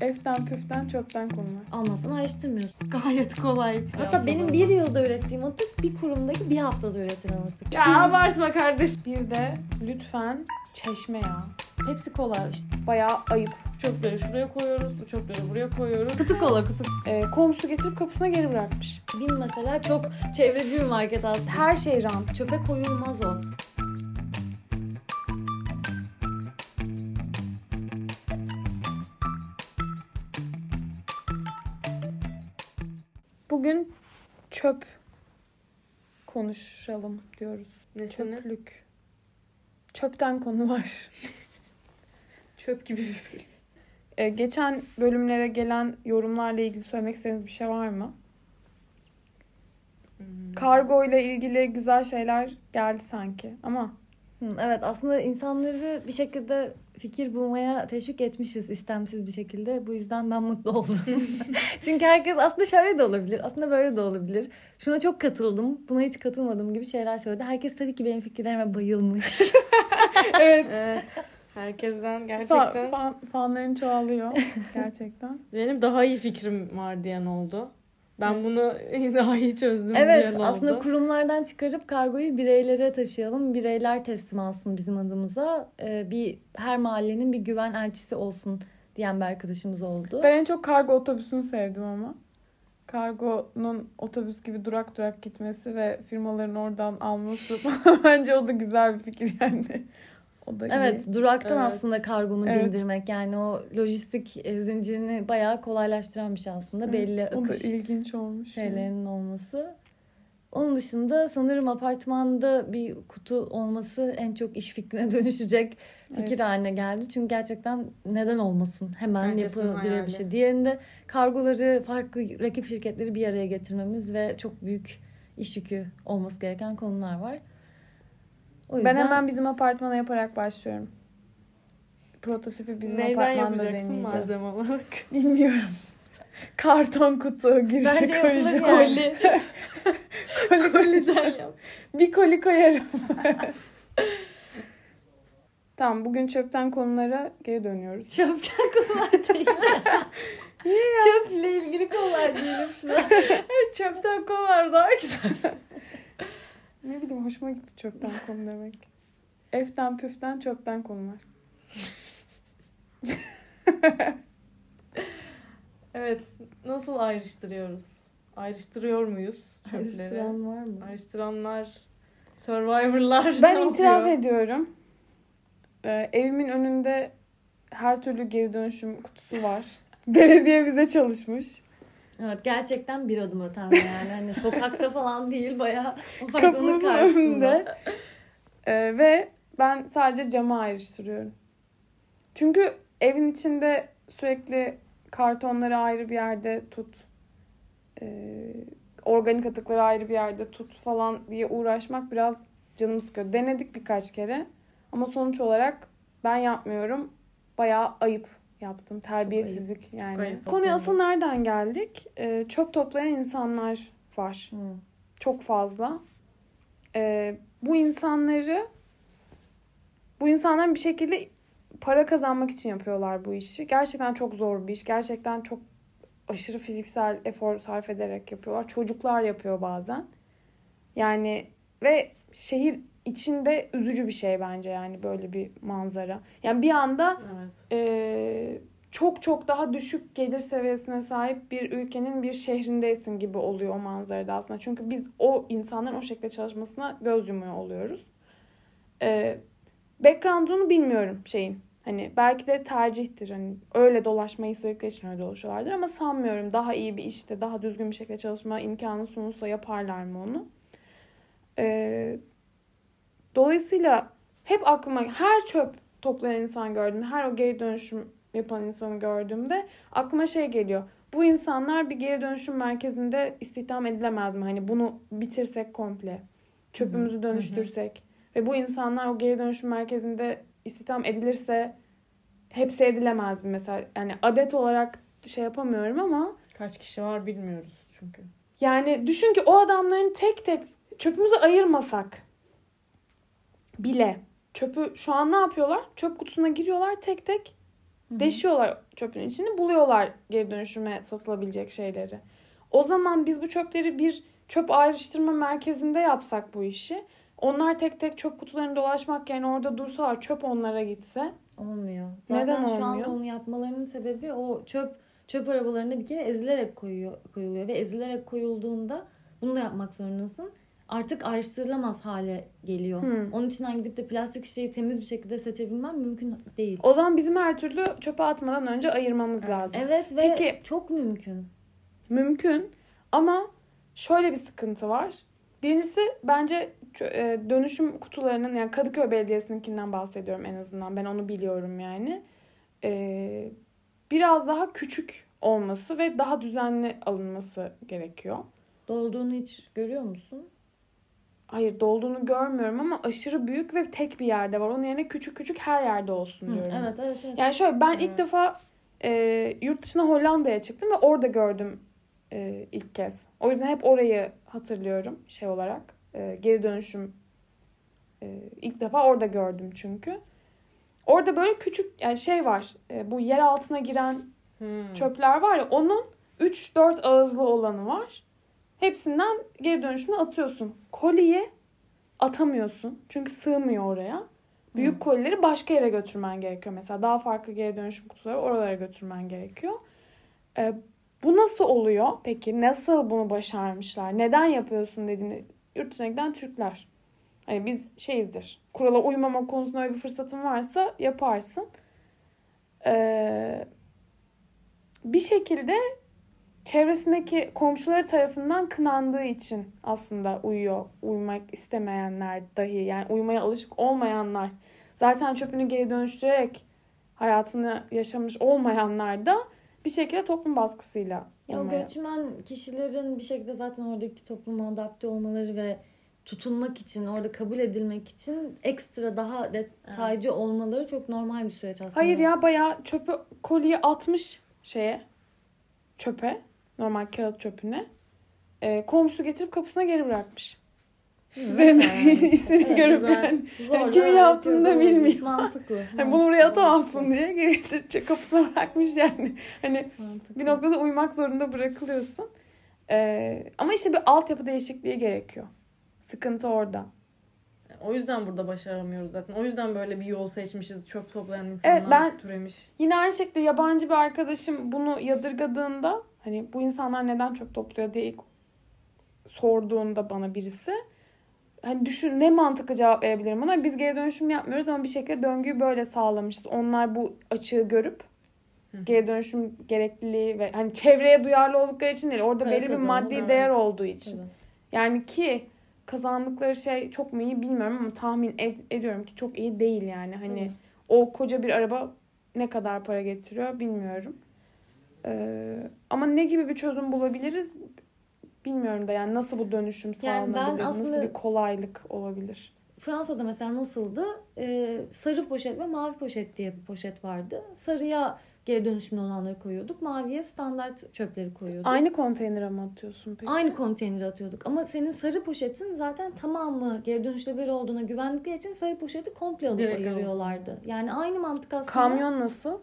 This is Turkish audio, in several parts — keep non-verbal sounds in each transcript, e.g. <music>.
Eften püften çöpten konular. Almazsan ayrıştırmıyorsun. Gayet kolay. Hatta benim bir yılda ürettiğim atık bir kurumdaki bir haftada üretilen atık. Ya abartma kardeş. Bir de lütfen çeşme ya. Hepsi kola işte. Bayağı ayıp. Çöpleri şuraya koyuyoruz, bu çöpleri buraya koyuyoruz. Kutu kola kutu. Ee, komşu getirip kapısına geri bırakmış. Bin mesela çok çevreci bir market aslında. Her şey rant. Çöpe koyulmaz o. Bugün çöp konuşalım diyoruz. Nesini? Çöplük. Çöpten konu var. <laughs> Çöp gibi bir film. Ee, geçen bölümlere gelen yorumlarla ilgili söylemek istediğiniz bir şey var mı? Hmm. Kargo ile ilgili güzel şeyler geldi sanki ama Hı, Evet aslında insanları bir şekilde fikir bulmaya teşvik etmişiz istemsiz bir şekilde. Bu yüzden ben mutlu oldum. <laughs> Çünkü herkes aslında şöyle de olabilir. Aslında böyle de olabilir. Şuna çok katıldım. Buna hiç katılmadım gibi şeyler söyledi. Herkes tabii ki benim fikirlerime bayılmış. <laughs> evet Evet. Herkesten fa- gerçekten fan- fanların çoğalıyor gerçekten. <laughs> benim daha iyi fikrim var diyen oldu. Ben bunu <laughs> daha iyi çözdüm diyen evet oldu. aslında kurumlardan çıkarıp kargoyu bireylere taşıyalım. Bireyler teslim alsın bizim adımıza. Ee, bir her mahallenin bir güven elçisi olsun diyen bir arkadaşımız oldu. Ben en çok kargo otobüsünü sevdim ama. Kargonun otobüs gibi durak durak gitmesi ve firmaların oradan alması <laughs> bence o da güzel bir fikir yani. O iyi. Evet, duraktan Evet. aslında kargonu Evet. bindirmek yani o lojistik e, zincirini bayağı kolaylaştıran bir şey aslında. Evet, Belli o da ilginç olmuş. yani. şeylerinin olması. Onun dışında sanırım apartmanda bir kutu olması en çok iş fikrine <laughs> dönüşecek fikir Evet. haline geldi. Çünkü gerçekten neden olmasın? Hemen Herkesin yapılabilir hayali. bir şey. Diğerinde kargoları farklı rakip şirketleri bir araya getirmemiz ve çok büyük iş yükü olması gereken konular var. O Ben hemen bizim apartmana yaparak başlıyorum. Prototipi bizim Neyden apartmanda yapacaksın deneyeceğiz. malzeme olarak? <laughs> Bilmiyorum. Karton kutu girişe Bence koyacağım. yani. <laughs> Koli. Koli Koliden yap. Bir koli koyarım. <laughs> tamam bugün çöpten konulara geri dönüyoruz. Çöpten konular değil. Çöple ilgili konular diyelim şuna. Çöpten kovar daha güzel. Ne bileyim hoşuma gitti çöpten konu demek. <laughs> Eften püften çöpten konular. <laughs> Evet. Nasıl ayrıştırıyoruz? Ayrıştırıyor muyuz çöpleri? Ayrıştıran var mı? Ayrıştıranlar, Survivor'lar Ben <laughs> itiraf yapıyor? ediyorum. Ee, evimin önünde her türlü geri dönüşüm kutusu var. Belediye bize çalışmış. Evet gerçekten bir adım ötemde yani. Hani sokakta falan değil bayağı <laughs> apartmanın karşısında. Ee, ve ben sadece camı ayrıştırıyorum. Çünkü evin içinde sürekli kartonları ayrı bir yerde tut. Ee, organik atıkları ayrı bir yerde tut falan diye uğraşmak biraz canımı sıkıyor. Denedik birkaç kere. Ama sonuç olarak ben yapmıyorum. Bayağı ayıp yaptım. Terbiyesizlik yani. Ayıp. Konuya asıl nereden geldik? Ee, çöp toplayan insanlar var Hı. çok fazla. Ee, bu insanları bu insanların bir şekilde para kazanmak için yapıyorlar bu işi. Gerçekten çok zor bir iş. Gerçekten çok aşırı fiziksel efor sarf ederek yapıyorlar. Çocuklar yapıyor bazen. Yani ve şehir içinde üzücü bir şey bence yani böyle bir manzara. Yani bir anda Evet. e, çok çok daha düşük gelir seviyesine sahip bir ülkenin bir şehrindeysin gibi oluyor o manzarada aslında. Çünkü biz o insanların o şekilde çalışmasına göz yumuyor oluyoruz. E, background'unu bilmiyorum şeyin. Hani belki de tercihtir. Hani öyle dolaşmayı istedikleri için öyle dolaşıyorlardır ama sanmıyorum daha iyi bir işte daha düzgün bir şekilde çalışma imkanı sunulsa yaparlar mı onu? E, dolayısıyla hep aklıma her çöp toplayan insan gördüğümde, her o geri dönüşüm yapan insanı gördüğümde aklıma şey geliyor. Bu insanlar bir geri dönüşüm merkezinde istihdam edilemez mi? Hani bunu bitirsek komple. Çöpümüzü dönüştürsek. Ve bu insanlar o geri dönüşüm merkezinde istihdam edilirse hepsi edilemez mi? Mesela yani adet olarak şey yapamıyorum ama Kaç kişi var bilmiyoruz çünkü. yani düşün ki o adamların tek tek çöpümüzü ayırmasak bile çöpü şu an ne yapıyorlar? Çöp kutusuna giriyorlar tek tek hı. Deşiyorlar çöpün içini buluyorlar geri dönüşüme satılabilecek şeyleri. O zaman biz bu çöpleri bir çöp ayrıştırma merkezinde yapsak bu işi. Onlar tek tek çöp kutularını dolaşmak yerine orada dursalar çöp onlara gitse. Olmuyor. Zaten Neden şu olmuyor? anda onu yapmalarının sebebi o çöp çöp arabalarına bir kere ezilerek koyuyor, koyuluyor ve ezilerek koyulduğunda bunu da yapmak zorundasın. Artık ayrıştırılamaz hale geliyor. Hmm. Onun için gidip de plastik şişeyi temiz bir şekilde seçebilmem mümkün değil. O zaman bizim her türlü çöpe atmadan önce ayırmamız lazım. Evet ve Peki- çok mümkün. Mümkün ama şöyle bir sıkıntı var. Birincisi bence e, dönüşüm kutularının yani Kadıköy Belediyesi'ninkinden bahsediyorum en azından. Ben onu biliyorum yani. Ee, biraz daha küçük olması ve daha düzenli alınması gerekiyor. Dolduğunu hiç görüyor musun? Hayır dolduğunu görmüyorum ama aşırı büyük ve tek bir yerde var. Onun yerine küçük küçük her yerde olsun Hı, diyorum. evet evet evet. Yani şöyle ben ilk Evet. defa e, yurt dışına Hollanda'ya çıktım ve orada gördüm e, ilk kez. O yüzden hep orayı hatırlıyorum şey olarak. E, geri dönüşüm e, ilk defa orada gördüm çünkü. Orada böyle küçük yani şey var. E, bu yer altına giren Hmm. çöpler var ya onun 3-4 ağızlı olanı var. Hepsinden geri dönüşümü atıyorsun. Koliyi atamıyorsun. Çünkü sığmıyor oraya. Büyük Hı. kolileri başka yere götürmen gerekiyor. Mesela daha farklı geri dönüşüm kutuları oralara götürmen gerekiyor. Ee, bu nasıl oluyor? Peki nasıl bunu başarmışlar? Neden yapıyorsun dediğinde yurt dışına giden Türkler. Hani biz şeyizdir. Kurala uymama konusunda öyle bir fırsatın varsa yaparsın. Ee, bir şekilde çevresindeki komşuları tarafından kınandığı için aslında uyuyor. Uyumak istemeyenler dahi yani uyumaya alışık olmayanlar zaten çöpünü geri dönüştürerek hayatını yaşamış olmayanlar da bir şekilde toplum baskısıyla Ya o uymaya- göçmen kişilerin bir şekilde zaten oradaki topluma adapte olmaları ve tutunmak için, orada kabul edilmek için ekstra daha detaycı olmaları çok normal bir süreç aslında. Hayır ya bayağı çöpü koliyi atmış şeye çöpe normal kağıt çöpüne. Ee, komşusu getirip kapısına geri bırakmış. Üzerine <laughs> ismini Evet, görüp güzel. yani Zorla kimin yaptığını da bilmiyor. Mantıklı. <laughs> hani bunu buraya mantıklı, atamazsın diye geri getirip kapısına bırakmış yani. Hani mantıklı. bir noktada uymak zorunda bırakılıyorsun. Ee, ama işte bir altyapı değişikliği gerekiyor. Sıkıntı orada. O yüzden burada başaramıyoruz zaten. O yüzden böyle bir yol seçmişiz. Çöp toplayan insanlar Evet, ben- türemiş. Yine aynı şekilde yabancı bir arkadaşım bunu yadırgadığında hani bu insanlar neden çöp topluyor diye ilk sorduğunda bana birisi hani düşün ne mantıklı cevap verebilirim ona. Biz geri dönüşüm yapmıyoruz ama bir şekilde döngüyü böyle sağlamışız. Onlar bu açığı görüp Hı geri dönüşüm gerekliliği ve hani çevreye duyarlı oldukları için değil. Orada Para belli bir maddi evet. değer olduğu için. Evet. Yani ki kazandıkları şey çok mu iyi bilmiyorum ama tahmin ed- ediyorum ki çok iyi değil yani. Hani Tabii. o koca bir araba ne kadar para getiriyor bilmiyorum. Ee, ama ne gibi bir çözüm bulabiliriz bilmiyorum da yani nasıl bu dönüşüm Yani sağlanabilir, nasıl bir kolaylık olabilir. Fransa'da mesela nasıldı? Ee, sarı poşet ve mavi poşet diye bir poşet vardı. Sarıya geri dönüşümlü olanları koyuyorduk. Maviye standart çöpleri koyuyorduk. Aynı konteynere mi atıyorsun peki? Aynı konteynere atıyorduk. Ama senin sarı poşetin zaten tamamı geri dönüşlebilir olduğuna güvendikleri için sarı poşeti komple alıp Direkt alıp. ayırıyorlardı. Yani aynı mantık aslında. Kamyon nasıl?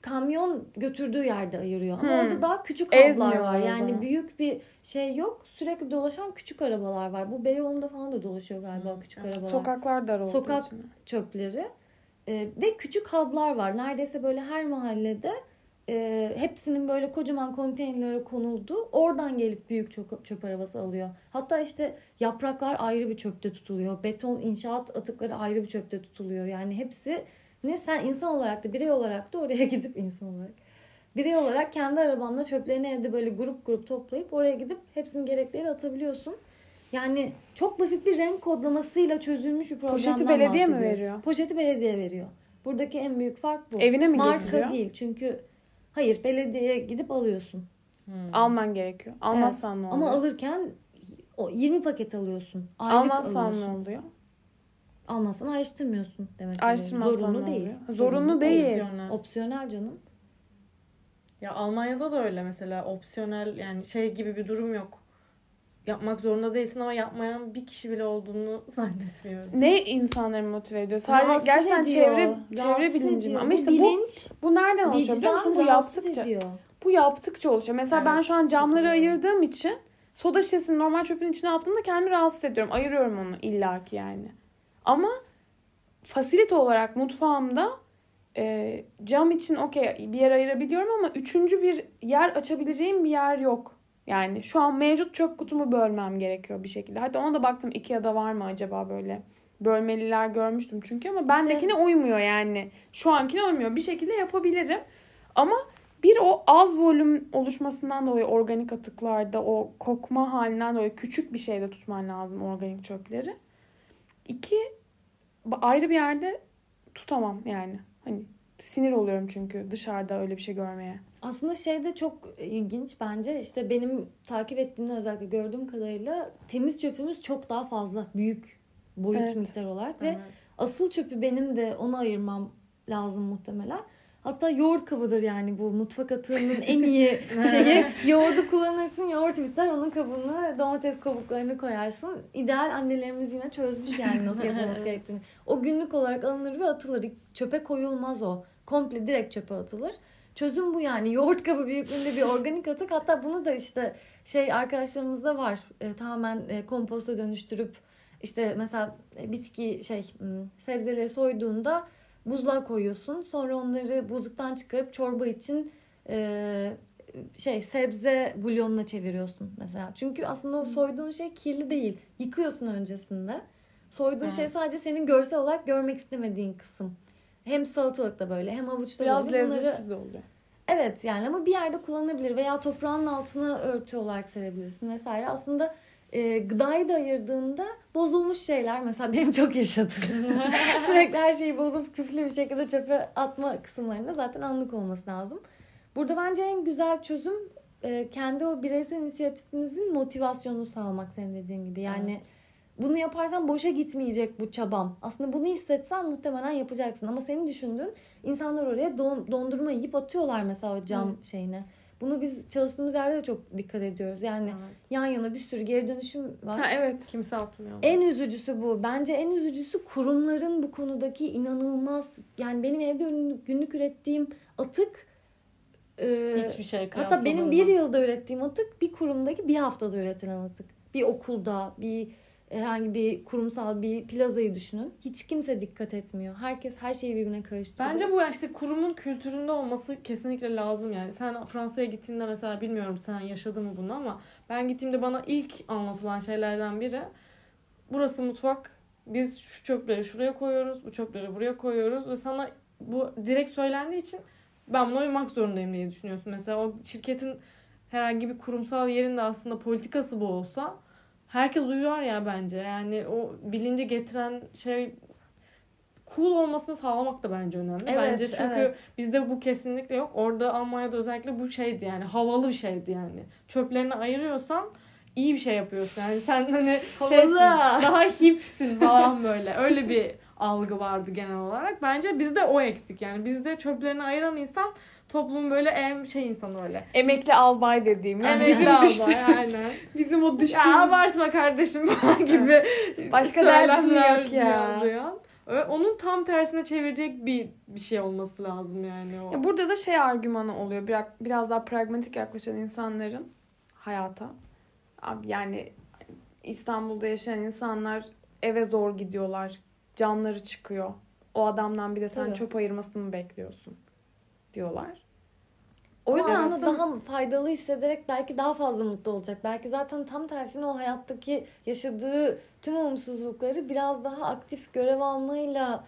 Kamyon götürdüğü yerde ayırıyor. Ama Hmm. orada daha küçük Ezmiyorlar var. Yani büyük bir şey yok. Sürekli dolaşan küçük arabalar var. Bu Beyoğlu'nda falan da dolaşıyor galiba Hmm. küçük arabalar. Sokaklar dar olduğu Sokak- için. çöpleri. Ee, ve küçük hub'lar var. Neredeyse böyle her mahallede e, hepsinin böyle kocaman konteynerlere konuldu. Oradan gelip büyük çöp, çöp arabası alıyor. Hatta işte yapraklar ayrı bir çöpte tutuluyor. Beton inşaat atıkları ayrı bir çöpte tutuluyor. Yani hepsi ne sen insan olarak da birey olarak da oraya <laughs> gidip insan olarak birey olarak kendi arabanla çöplerini evde böyle grup grup toplayıp oraya gidip hepsini gerekli yere atabiliyorsun. Yani çok basit bir renk kodlamasıyla çözülmüş bir programdan Poşeti belediye mi veriyor? Poşeti belediye veriyor. Buradaki en büyük fark bu. Evine mi Marka getiriyor? değil çünkü hayır belediyeye gidip alıyorsun. Hmm. Alman gerekiyor. Almazsan ne oluyor? Ama alırken o 20 paket alıyorsun. Aylık Almazsan ne alıyorsun. oluyor? Almazsan ayrıştırmıyorsun demek. ki. Ayrıştırmazsan Zorunlu değil. oluyor? Zorunlu değil. Opsiyonel. Opsiyonel canım. Ya Almanya'da da öyle mesela opsiyonel yani şey gibi bir durum yok. yapmak zorunda değilsin ama yapmayan bir kişi bile olduğunu zannetmiyorum. Ne insanları motive ediyor? Sadece Rahatsız gerçekten ediyor, çevre çevre bilinci mi? Ama Bu işte bu bilinç, bu nereden oluşuyor biliyor musun? Bu yaptıkça ediyor. bu yaptıkça oluşuyor. Mesela ben Evet, şu an camları ayırdığım için soda şişesini normal çöpün içine attığımda kendimi rahatsız ediyorum. Ayırıyorum onu illaki yani. Ama fasilite olarak mutfağımda e, cam için okey bir yer ayırabiliyorum ama üçüncü bir yer açabileceğim bir yer yok. Yani şu an mevcut çöp kutumu bölmem gerekiyor bir şekilde. Hatta ona da baktım Ikea'da var mı acaba böyle bölmeliler görmüştüm çünkü ama bendekine uymuyor yani. Şu ankine uymuyor. Bir şekilde yapabilirim. Ama bir o az volüm oluşmasından dolayı organik atıklarda o kokma halinden dolayı küçük bir şeyde tutman lazım organik çöpleri. İki ayrı bir yerde tutamam yani. Hani sinir oluyorum çünkü dışarıda öyle bir şey görmeye. Aslında şey de çok ilginç bence. İşte benim takip ettiğimde özellikle gördüğüm kadarıyla temiz çöpümüz çok daha fazla. Büyük boyut Evet. miktar olarak ve Evet. asıl çöpü benim de ona ayırmam lazım muhtemelen. Hatta yoğurt kabıdır yani bu mutfak atığının en iyi <laughs> şeyi. Yoğurdu kullanırsın, yoğurt biter, onun kabını, domates kabuklarını koyarsın. İdeal annelerimiz yine çözmüş yani nasıl <laughs> yapılması gerektiğini. O günlük olarak alınır ve atılır. Çöpe koyulmaz o. Komple direkt çöpe atılır. Çözüm bu yani. Yoğurt kabı büyüklüğünde bir organik atık. Hatta bunu da işte şey arkadaşlarımızda var. E, tamamen e, komposta dönüştürüp işte mesela e, bitki şey sebzeleri soyduğunda buzluğa koyuyorsun. Sonra onları buzluktan çıkarıp çorba için e, şey sebze bulyonuna çeviriyorsun mesela. Çünkü aslında o soyduğun şey kirli değil. Yıkıyorsun öncesinde. Soyduğun Evet. şey sadece senin görsel olarak görmek istemediğin kısım. Hem salatalıkta böyle hem havuçta Biraz böyle. Bunları- lezzetsiz de oluyor. Evet yani ama bir yerde kullanılabilir veya toprağın altına örtü olarak serebilirsin vesaire. Aslında e, gıdayı da ayırdığında bozulmuş şeyler mesela benim çok yaşadığım <laughs> sürekli her şeyi bozup küflü bir şekilde çöpe atma kısımlarında zaten anlık olması lazım. Burada bence en güzel çözüm e, kendi o bireysel inisiyatifimizin motivasyonunu sağlamak senin dediğin gibi. Yani bunu yaparsan boşa gitmeyecek bu çabam. Aslında bunu hissetsen muhtemelen yapacaksın. Ama senin düşündüğün insanlar oraya don- dondurma yiyip atıyorlar mesela o cam şeyine. Bunu biz çalıştığımız yerde de çok dikkat ediyoruz. Yani Evet. yan yana bir sürü geri dönüşüm var. Ha evet. Kimse atmıyor. En üzücüsü bu. Bence en üzücüsü kurumların bu konudaki inanılmaz yani benim evde günlük ürettiğim atık e, Hiçbir şey hatta benim bir yılda ürettiğim atık bir kurumdaki bir haftada üretilen atık. Bir okulda, bir herhangi bir kurumsal bir plazayı düşünün. Hiç kimse dikkat etmiyor. Herkes her şeyi birbirine karıştırıyor. Bence bu işte kurumun kültüründe olması kesinlikle lazım yani. Sen Fransa'ya gittiğinde mesela bilmiyorum sen yaşadın mı bunu ama ben gittiğimde bana ilk anlatılan şeylerden biri burası mutfak. Biz şu çöpleri şuraya koyuyoruz, bu çöpleri buraya koyuyoruz ve sana bu direkt söylendiği için ben buna uymak zorundayım diye düşünüyorsun. Mesela o şirketin herhangi bir kurumsal yerinde aslında politikası bu olsa herkes uyar ya bence. Yani o bilinci getiren şey cool olmasını sağlamak da bence önemli. Evet, bence çünkü evet. bizde bu kesinlikle yok. Orada Almanya'da özellikle bu şeydi yani havalı bir şeydi yani. Çöplerini ayırıyorsan iyi bir şey yapıyorsun. Yani sen <laughs> hani şeysin, daha hipsin falan böyle. Öyle bir algı vardı genel olarak. Bence bizde o eksik yani. Bizde çöplerini ayıran insan toplumun böyle en şey insanı öyle. Emekli albay dediğimiz. Evet, bizim abla, düştüğümüz. aynen. <laughs> Bizim o düştüğümüz. Ya abartma kardeşim <laughs> falan gibi Başka derdim yok ya. Ö- Onun tam tersine çevirecek bir bir şey olması lazım yani o. Ya burada da şey argümanı oluyor. Biraz, biraz daha pragmatik yaklaşan insanların hayata. Abi yani İstanbul'da yaşayan insanlar eve zor gidiyorlar. Canları çıkıyor. O adamdan bir de sen Tabii. çöp ayırmasını mı bekliyorsun? Diyorlar. O yüzden aslında aslında- daha faydalı hissederek belki daha fazla mutlu olacak. Belki zaten tam tersine o hayattaki yaşadığı tüm olumsuzlukları biraz daha aktif görev almayla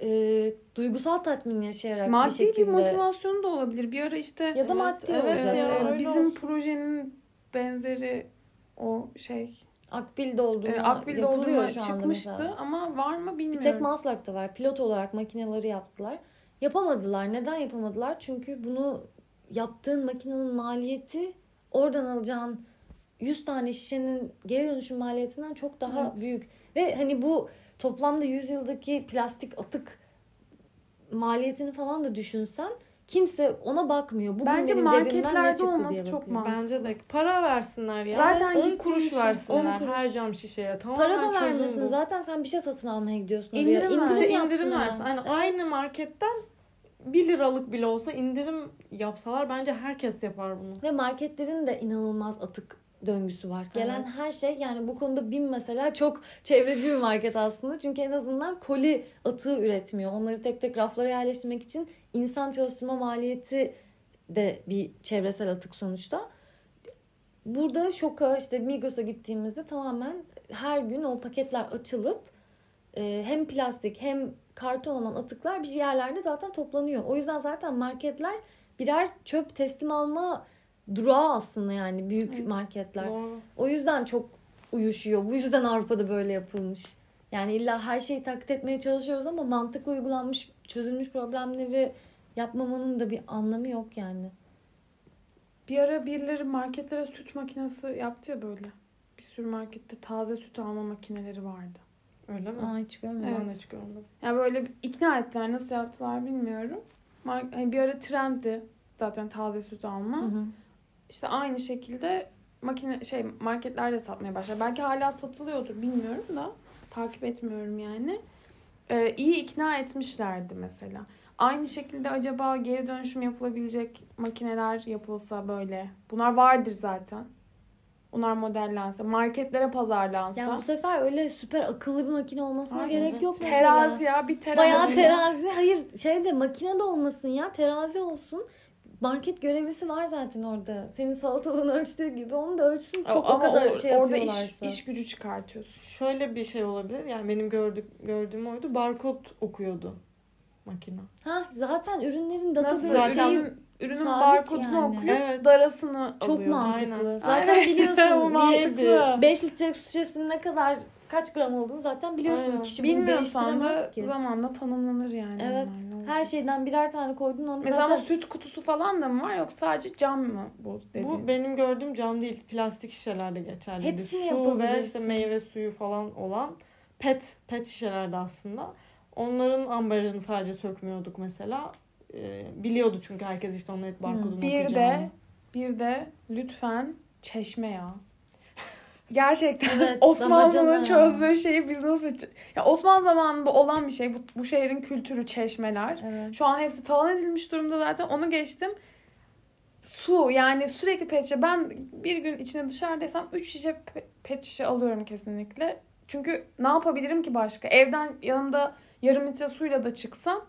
e, duygusal tatmin yaşayarak bir Maddi bir, şekilde. motivasyonu da olabilir. Bir ara işte Ya da Evet, maddi evet olacak. ya, öyle bizim olsun. projenin benzeri o şey Akbil doldurma e, akbil yapılıyor doldurma şu anda çıkmıştı mesela. ama var mı Bir bilmiyorum. tek Maslak'ta var. Pilot olarak makineleri yaptılar. Yapamadılar. Neden yapamadılar? Çünkü bunu yaptığın makinenin maliyeti oradan alacağın 100 tane şişenin geri dönüşüm maliyetinden çok daha Evet. büyük. Ve hani bu toplamda 100 yıldaki plastik atık maliyetini falan da düşünsen kimse ona bakmıyor. Bugün Bence benim ne marketlerde çıktı olması diye çok bakıyor. mantıklı. Bence de para versinler ya. Zaten 10 gittiğin kuruş şey, versinler 10 kuruş. her cam şişeye. Tamamen Para da vermesin. bu. Zaten sen bir şey satın almaya gidiyorsun İndirim oraya. İşte indirim ha. versin. Hani Evet. aynı marketten 1 liralık bile olsa indirim yapsalar bence herkes yapar bunu. Ve marketlerin de inanılmaz atık döngüsü var. Gelen Evet. her şey yani bu konuda BİM mesela çok çevreci bir market aslında. Çünkü en azından koli atığı üretmiyor. Onları tek tek raflara yerleştirmek için insan çalıştırma maliyeti de bir çevresel atık sonuçta. Burada şoka işte Migros'a gittiğimizde tamamen her gün o paketler açılıp e, hem plastik hem karton olan atıklar bir yerlerde zaten toplanıyor. O yüzden zaten marketler birer çöp teslim alma durağı aslında yani büyük Evet. marketler. Doğru. O yüzden çok uyuşuyor. Bu yüzden Avrupa'da böyle yapılmış. Yani illa her şeyi taklit etmeye çalışıyoruz ama mantıklı uygulanmış, çözülmüş problemleri yapmamanın da bir anlamı yok yani. Bir ara birileri marketlere süt makinesi yaptı ya böyle. Bir sürü markette taze süt alma makineleri vardı. Öyle mi? Aa hiç görmedim. Evet. Ben hiç görmedim. Yani böyle ikna ettiler. Nasıl yaptılar bilmiyorum. Mar- hani bir ara trenddi zaten taze süt alma. Hı hı. İşte aynı şekilde makine şey marketlerde satmaya başladı. Belki hala satılıyordur bilmiyorum da takip etmiyorum yani. Ee, iyi ikna etmişlerdi mesela. Aynı şekilde acaba geri dönüşüm yapılabilecek makineler yapılsa böyle. Bunlar vardır zaten. Bunlar modellense, marketlere pazarlansa. Yani bu sefer öyle süper akıllı bir makine olmasına Ay, gerek yok mesela. terazi ya bir terazi. Bayağı terazi. Hayır şey de makine de olmasın ya. Terazi olsun. Market görevlisi var zaten orada. Senin salatalığını ölçtüğü gibi onu da ölçsün. Çok o Ama kadar or- şey orada iş, iş gücü çıkartıyorsun. Şöyle bir şey olabilir. Yani benim gördük, gördüğüm oydu. Barkod okuyordu makine. Ha zaten ürünlerin data Nasıl? zaten şeyi ürünün barkodunu yani. okuyup Evet. darasını çok alıyor. mantıklı. Aynen. Zaten Aynen. <laughs> biliyorsun Bu bir mantıklı. 5 litrelik su şişesinin ne kadar kaç gram olduğunu zaten biliyorsun. Aynen. Kişi bunu Bilmiyorsan da ki. zamanla tanımlanır yani. Evet. olacak? Her şeyden birer tane koydun onu Mesela zaten süt kutusu falan da mı var yoksa sadece cam mı bu dediğin? Bu benim gördüğüm cam değil. Plastik şişelerde geçerli. Hepsini Su ve işte meyve suyu falan olan pet pet şişelerde aslında. Onların ambalajını sadece sökmüyorduk mesela. Ee, biliyordu çünkü herkes işte onun et barkodunu bir okuyacağını. de bir de lütfen çeşme ya. Gerçekten Evet, <laughs> Osmanlı'nın çözdüğü şeyi biz nasıl... Ya Osmanlı zamanında olan bir şey. Bu, bu şehrin kültürü çeşmeler. Evet. Şu an hepsi talan edilmiş durumda zaten. Onu geçtim. Su yani sürekli pet şişe. Ben bir gün içine dışarıdaysam 3 şişe pe- pet şişe alıyorum kesinlikle. Çünkü ne yapabilirim ki başka? Evden yanımda yarım litre suyla da çıksam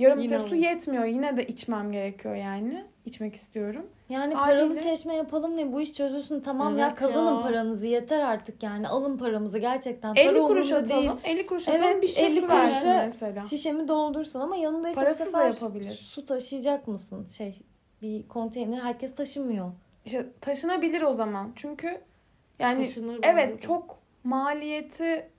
yarım litre su yetmiyor. Yine de içmem gerekiyor yani. İçmek istiyorum. Yani Haliyle- paralı çeşme yapalım ve bu iş çözülsün. Tamam ya Evet kazanın ya. paranızı yeter artık yani. Alın paramızı gerçekten. 50 Para kuruş atalım. değil. 50 kuruş Evet, atalım bir şişe 50 su versin kuruşa- mesela. Şişemi doldursun ama yanında işte Parasız sefer yapabilir. su taşıyacak mısın? Şey bir konteyner herkes taşımıyor. İşte taşınabilir o zaman. Çünkü yani Taşınır evet çok maliyeti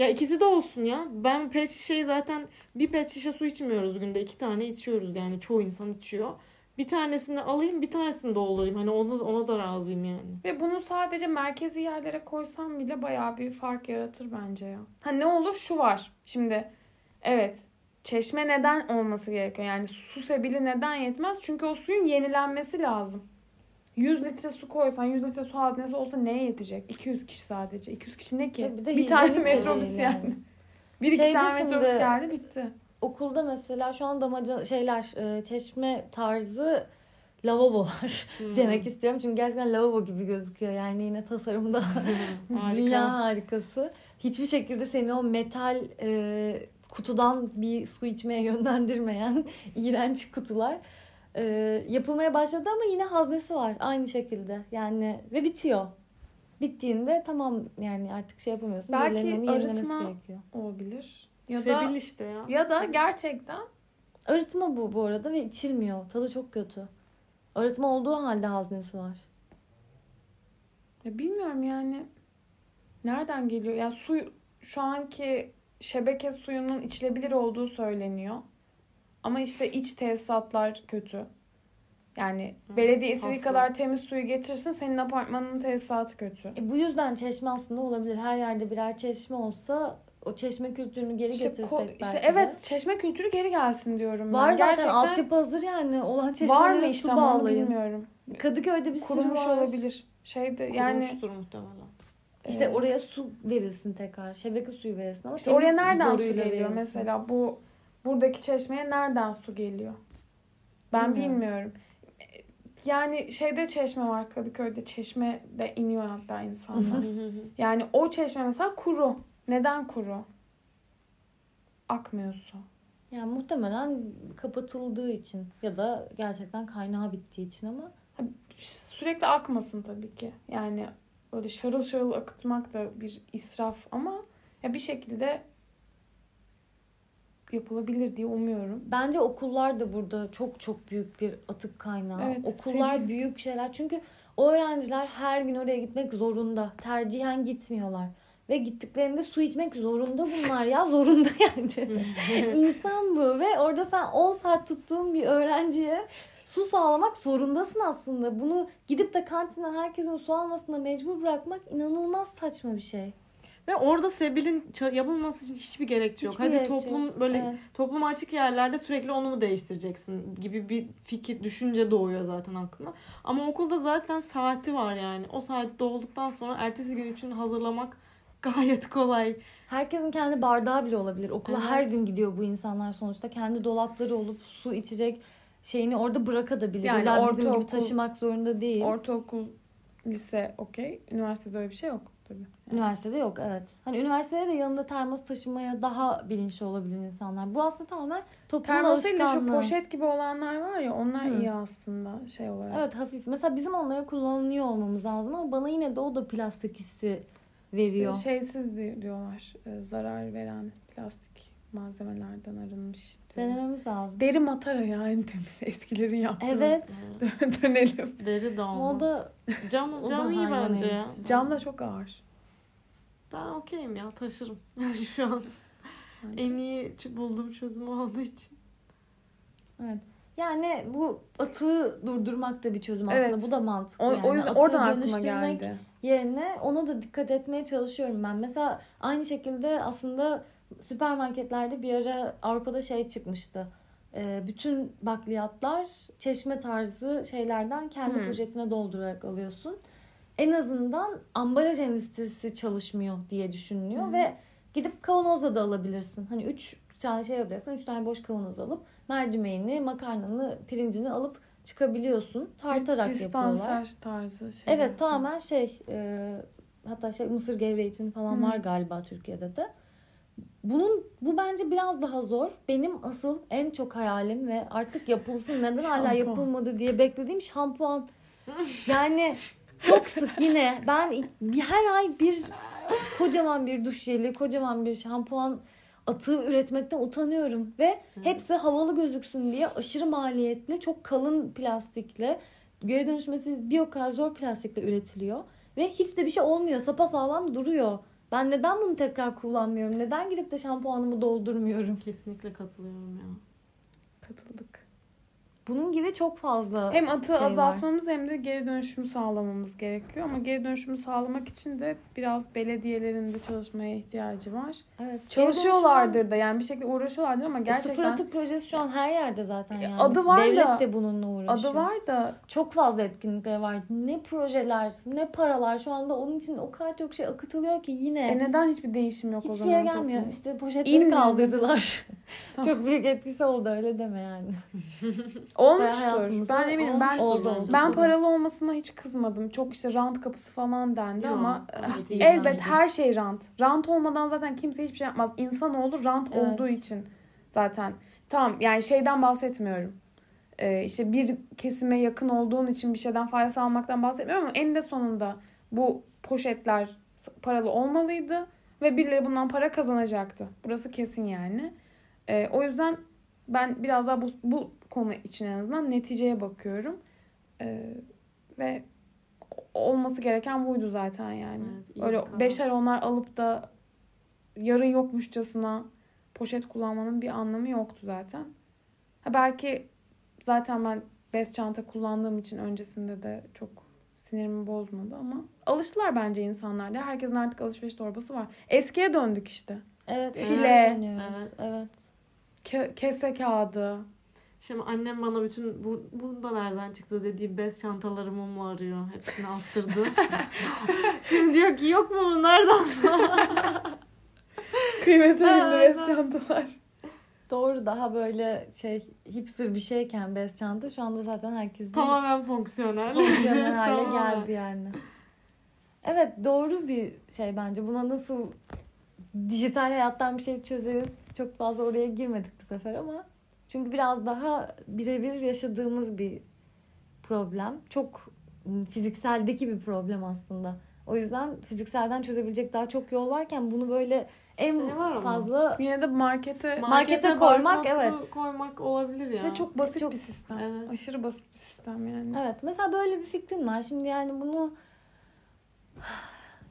Ya ikisi de olsun ya. Ben pet şişeyi zaten bir pet şişe su içmiyoruz günde. iki tane içiyoruz yani. Çoğu insan içiyor. Bir tanesini alayım bir tanesini doldurayım. Hani ona, ona da razıyım yani. Ve bunu sadece merkezi yerlere koysam bile bayağı bir fark yaratır bence ya. Ha ne olur şu var. Şimdi evet çeşme neden olması gerekiyor? Yani su sebili neden yetmez? Çünkü o suyun yenilenmesi lazım. 100 litre su koysan 100 litre su haznesi olsa neye yetecek? 200 kişi sadece. 200 kişi ne ki? Bir de bir tane metrobüs yani. yani. <laughs> Bir iki tane şimdi- metrobüs geldi bitti. Okulda mesela şu an damaca şeyler e, çeşme tarzı lavabolar <laughs> Hmm. demek istiyorum. Çünkü gerçekten lavabo gibi gözüküyor. Yani yine tasarımda <laughs> Harika. dünya harikası. Hiçbir şekilde seni o metal e, kutudan bir su içmeye yönlendirmeyen iğrenç kutular e, yapılmaya başladı ama yine haznesi var aynı şekilde. Yani ve bitiyor. Bittiğinde tamam yani artık şey yapamıyorsun. Belki arıtma- gerekiyor. Olabilir. Ya da Sebil işte ya. ya da gerçekten Arıtma bu bu arada ve içilmiyor. Tadı çok kötü. Arıtma olduğu halde haznesi var. Ya bilmiyorum yani nereden geliyor? Ya su şu anki şebeke suyunun içilebilir olduğu söyleniyor. Ama işte iç tesisatlar kötü. Yani Hı, belediye istediği aslı. kadar temiz suyu getirsin senin apartmanın tesisatı kötü. E bu yüzden çeşme aslında olabilir. Her yerde birer çeşme olsa o çeşme kültürünü geri İşte, getirsek ko- belki işte de. evet çeşme kültürü geri gelsin diyorum Var ben. zaten Gerçekten altyapı hazır yani. Olan var mı çeşmelere işte su bağlayın. bilmiyorum. Kadıköy'de bir Kurumuş sürü var. olabilir. Şeyde yani Kurumuştur muhtemelen. İşte e, oraya su verilsin tekrar. Şebeke suyu verilsin ama işte oraya nereden su geliyor verilsin. mesela bu buradaki çeşmeye nereden su geliyor? Ben Bilmiyorum. bilmiyorum. Yani şeyde çeşme var Kadıköy'de çeşme de iniyor hatta insanlar. yani o çeşme mesela kuru. Neden kuru? Akmıyor su. Yani muhtemelen kapatıldığı için ya da gerçekten kaynağı bittiği için ama Sürekli akmasın tabii ki. Yani öyle şarıl şarıl akıtmak da bir israf ama ya bir şekilde yapılabilir diye umuyorum. bence okullar da burada çok çok büyük bir atık kaynağı. Evet, okullar senin- büyük şeyler çünkü o öğrenciler her gün oraya gitmek zorunda. Tercihen gitmiyorlar. Ve gittiklerinde su içmek zorunda bunlar ya. <laughs> Zorunda yani. <laughs> İnsan bu ve orada sen 10 saat tuttuğun bir öğrenciye su sağlamak zorundasın aslında. Bunu gidip de kantinden herkesin su almasına mecbur bırakmak inanılmaz saçma bir şey. Ve orada Sebil'in yapılması için hiçbir gerekçe yok. Hiçbir Hadi gerekçe toplum yok. böyle Evet. toplum açık yerlerde sürekli onu mu değiştireceksin gibi bir fikir, düşünce doğuyor zaten aklına. Ama okulda zaten saati var yani. O saatte olduktan sonra ertesi gün için hazırlamak <laughs> gayet kolay. Herkesin kendi bardağı bile olabilir. Okula Evet. her gün gidiyor bu insanlar sonuçta. Kendi dolapları olup su içecek şeyini orada bırakabilir. Yani Yani bizim gibi ortaokul- taşımak zorunda değil. Ortaokul, lise okey. Üniversitede öyle bir şey yok tabii. Üniversitede yok evet. Hani üniversitede de yanında termos taşımaya daha bilinçli olabilir insanlar. Bu aslında tamamen toplumun Termosuyla şu alışkanlığı. poşet gibi olanlar var ya onlar Hı. iyi aslında şey olarak. Evet hafif. Mesela bizim onları kullanıyor olmamız lazım ama bana yine de o da plastik hissi veriyor. İşte şeysiz di- diyorlar. e, zarar veren plastik malzemelerden arınmış. Denememiz lazım. Deri matara ya en temiz. Eskilerin yaptığı. Evet. <laughs> Dönelim. Deri de olmaz. O da Cam, o da cam iyi hayvan bence ya. Cam da çok ağır. Ben okeyim ya taşırım. <laughs> Şu an bence. en iyi ç- bulduğum çözüm olduğu için. Evet. Yani bu atığı durdurmak da bir çözüm aslında. Evet. Bu da mantıklı. O, yani. o yüzden Atığı oradan aklıma geldi. yerine ona da dikkat etmeye çalışıyorum ben. Mesela aynı şekilde aslında süpermarketlerde bir ara Avrupa'da şey çıkmıştı. Ee, bütün bakliyatlar çeşme tarzı şeylerden kendi Hmm. poşetine doldurarak alıyorsun. En azından ambalaj endüstrisi çalışmıyor diye düşünülüyor Hmm. ve gidip kavanozla da alabilirsin. Hani üç tane şey alacaksın. Üç tane boş kavanoz alıp mercimeğini, makarnanı, pirincini alıp çıkabiliyorsun. Tartarak yapıyorlar. Dispanser tarzı şey. Evet tamamen şey e, hatta şey mısır gevreği için falan Hı. var galiba Türkiye'de de. Bunun bu bence biraz daha zor. Benim asıl en çok hayalim ve artık yapılsın neden hala yapılmadı diye beklediğim şampuan. Yani çok sık yine ben her ay bir kocaman bir duş jeli, kocaman bir şampuan atığı üretmekten utanıyorum ve hepsi havalı gözüksün diye aşırı maliyetli, çok kalın plastikle geri dönüşmesi bir o kadar zor plastikle üretiliyor ve hiç de bir şey olmuyor. Sapasağlam duruyor. Ben neden bunu tekrar kullanmıyorum? Neden gidip de şampuanımı doldurmuyorum? Kesinlikle katılıyorum ya. Katıldık. Bunun gibi çok fazla Hem atığı şey var. azaltmamız hem de geri dönüşümü sağlamamız gerekiyor. Ama geri dönüşümü sağlamak için de biraz belediyelerin de çalışmaya ihtiyacı var. Evet. Çalışıyorlardır da yani bir şekilde uğraşıyorlardır ama Gerçekten... Sıfır atık projesi şu an her yerde zaten yani. adı var Devlet da- de bununla uğraşıyor. adı var da Çok fazla etkinlikler var. Ne projeler, ne paralar. Şu anda onun için o kadar çok şey akıtılıyor ki yine. e neden hiçbir değişim yok o Hiçbir zaman? yere gelmiyor. toplumda? İşte poşetleri İnmiyor. kaldırdılar. Tamam. Çok büyük etkisi oldu öyle deme yani. <laughs> Olmuştur. Ben eminim. Ben oldu, ben paralı olmasına hiç kızmadım. Çok işte rant kapısı falan dendi Yok, ama değil elbet bence. her şey rant. Rant olmadan zaten kimse hiçbir şey yapmaz. İnsanoğlu rant Evet. olduğu için zaten. Tamam yani şeyden bahsetmiyorum. Ee, işte bir kesime yakın olduğun için bir şeyden fayda sağlamaktan bahsetmiyorum ama eninde sonunda bu poşetler paralı olmalıydı ve birileri bundan para kazanacaktı. Burası kesin yani. Ee, o yüzden ben biraz daha bu, bu konu için en azından neticeye bakıyorum. Ee, ve olması gereken buydu zaten yani. Evet, Öyle karar. beşer onlar alıp da yarın yokmuşçasına poşet kullanmanın bir anlamı yoktu zaten. Ha belki zaten ben bez çanta kullandığım için öncesinde de çok sinirimi bozmadı ama alıştılar bence insanlar da. Herkesin artık alışveriş torbası var. Eskiye döndük işte. Evet. File. Evet. Evet. Ke- kese kağıdı. Şimdi annem bana bütün bu, bu da nereden çıktı dediği bez çantalarımı mı arıyor? Hepsini attırdı. <laughs> Şimdi diyor ki yok mu bunlardan? <laughs> Kıymetli Evet. bez çantalar. Doğru daha böyle şey hipster bir şeyken bez çanta şu anda zaten herkesin Tamamen fonksiyonel. fonksiyonel hale <laughs> geldi yani. Evet doğru bir şey bence. Buna nasıl dijital hayattan bir şey çözeriz? Çok fazla oraya girmedik bu sefer ama çünkü biraz daha birebir yaşadığımız bir problem. Çok ım, fizikseldeki bir problem aslında. O yüzden fizikselden çözebilecek daha çok yol varken bunu böyle en Şey var ama. fazla Yine de markete Markete koymak, barkodu evet. koymak olabilir ya. ve çok basit Çok- bir sistem. Evet. Aşırı basit bir sistem yani. Evet mesela böyle bir fikrin var. Şimdi yani bunu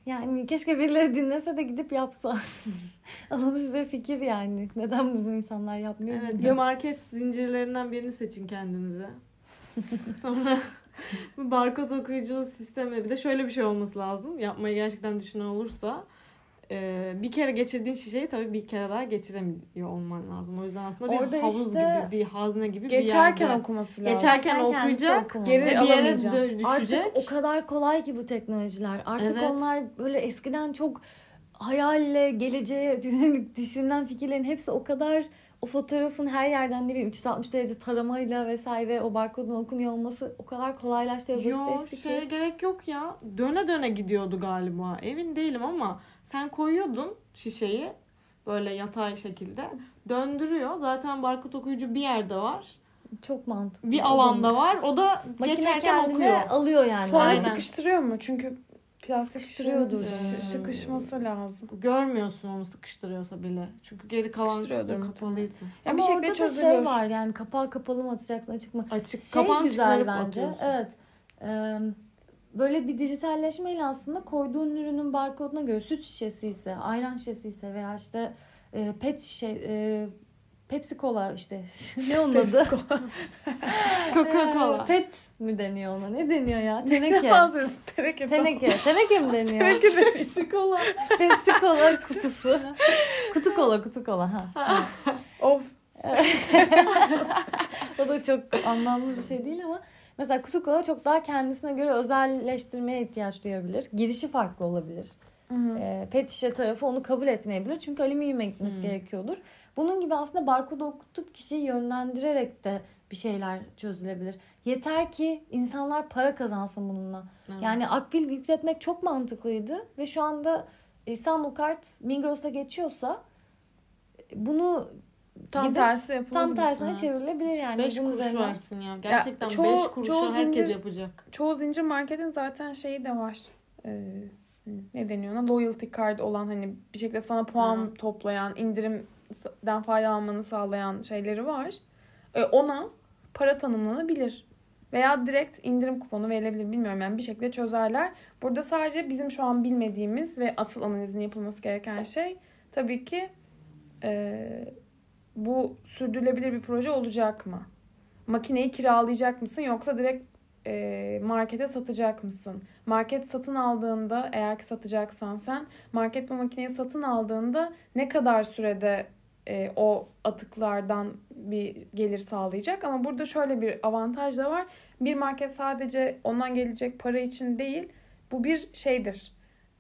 yani keşke birileri dinlese de gidip yapsa. <laughs> Ama size fikir yani. Neden bunu insanlar yapmıyor? Evet, bilmiyorum. bir market zincirlerinden birini seçin kendinize. <laughs> Sonra bu barkod okuyucu sistemi bir de şöyle bir şey olması lazım. Yapmayı gerçekten düşünen olursa e, bir kere geçirdiğin şişeyi tabii bir kere daha geçiremiyor olman lazım. O yüzden aslında bir Orada havuz işte gibi, bir hazne gibi bir Geçerken yerde. okuması lazım. Geçerken kendisi okuyacak. Geri ve bir yere dö- düşecek. Artık o kadar kolay ki bu teknolojiler. Artık Evet. onlar böyle eskiden çok hayalle geleceğe yönelik düşünülen fikirlerin hepsi o kadar o fotoğrafın her yerden ne bileyim 360 derece taramayla vesaire o barkodun okunuyor olması o kadar kolaylaştı ve Yok basitleşti şeye ki. gerek yok ya. Döne döne gidiyordu galiba. Emin değilim ama sen koyuyordun şişeyi böyle yatay şekilde. Döndürüyor. Zaten barkod okuyucu bir yerde var. Çok mantıklı. Bir alanda var. O da Makine geçerken okuyor. alıyor yani. Sonra Aynen. sıkıştırıyor mu? Çünkü plastik Sıkıştırıyordur sıkışması lazım. Görmüyorsun onu sıkıştırıyorsa bile. Çünkü geri kalan kısmı kapalıydı. Ya Ama bir şekilde orada da çözülüyor. şey var yani kapağı kapalı mı atacaksın açık mı? Açık Şey kapan güzel çıkarıp bence. atıyorsun. Evet. Ee, böyle bir dijitalleşmeyle aslında koyduğun ürünün barkoduna göre süt şişesi ise, ayran şişesi ise veya işte e, pet şişe, e, Pepsi Cola işte. <laughs> ne onun adı? <laughs> Coca-Cola. Ee, pet mi deniyor ona? Ne deniyor ya? Ne Teneke. fazlası? Teneke. Teneke. Teneke mi deniyor? Teneke Pepsi Cola. Pepsi Cola kutusu. kutu kola, kutu kola. Ha. Of. <laughs> o da çok anlamlı bir şey değil ama mesela kutu kola çok daha kendisine göre özelleştirmeye ihtiyaç duyabilir. Girişi farklı olabilir. E, pet şişe tarafı onu kabul etmeyebilir. Çünkü alüminyuma gitmesi gerekiyordur. Bunun gibi aslında barkodu okutup kişiyi yönlendirerek de bir şeyler çözülebilir. Yeter ki insanlar para kazansın bununla. Evet. Yani akbil yükletmek çok mantıklıydı ve şu anda İstanbul Kart Migros'a geçiyorsa bunu Tam gidip tersi yapılabilir. tam tersine evet. çevrilebilir yani. 5 bunun kuruş üzerinden. varsın ya. Gerçekten 5 çoğu- kuruşa çoğu herkes zincir- yapacak. Çoğu zincir marketin zaten şeyi de var. Ee, ne deniyor ona? Loyalty card olan hani bir şekilde sana puan Hı. toplayan, indirimden faydalanmanı sağlayan şeyleri var. Ee, ona para tanımlanabilir. Veya direkt indirim kuponu verilebilir. Bilmiyorum yani bir şekilde çözerler. Burada sadece bizim şu an bilmediğimiz ve asıl analizin yapılması gereken şey tabii ki e, bu sürdürülebilir bir proje olacak mı? Makineyi kiralayacak mısın yoksa direkt e, markete satacak mısın? Market satın aldığında eğer ki satacaksan sen market bu makineyi satın aldığında ne kadar sürede e, o atıklardan bir gelir sağlayacak? Ama burada şöyle bir avantaj da var. Bir market sadece ondan gelecek para için değil bu bir şeydir.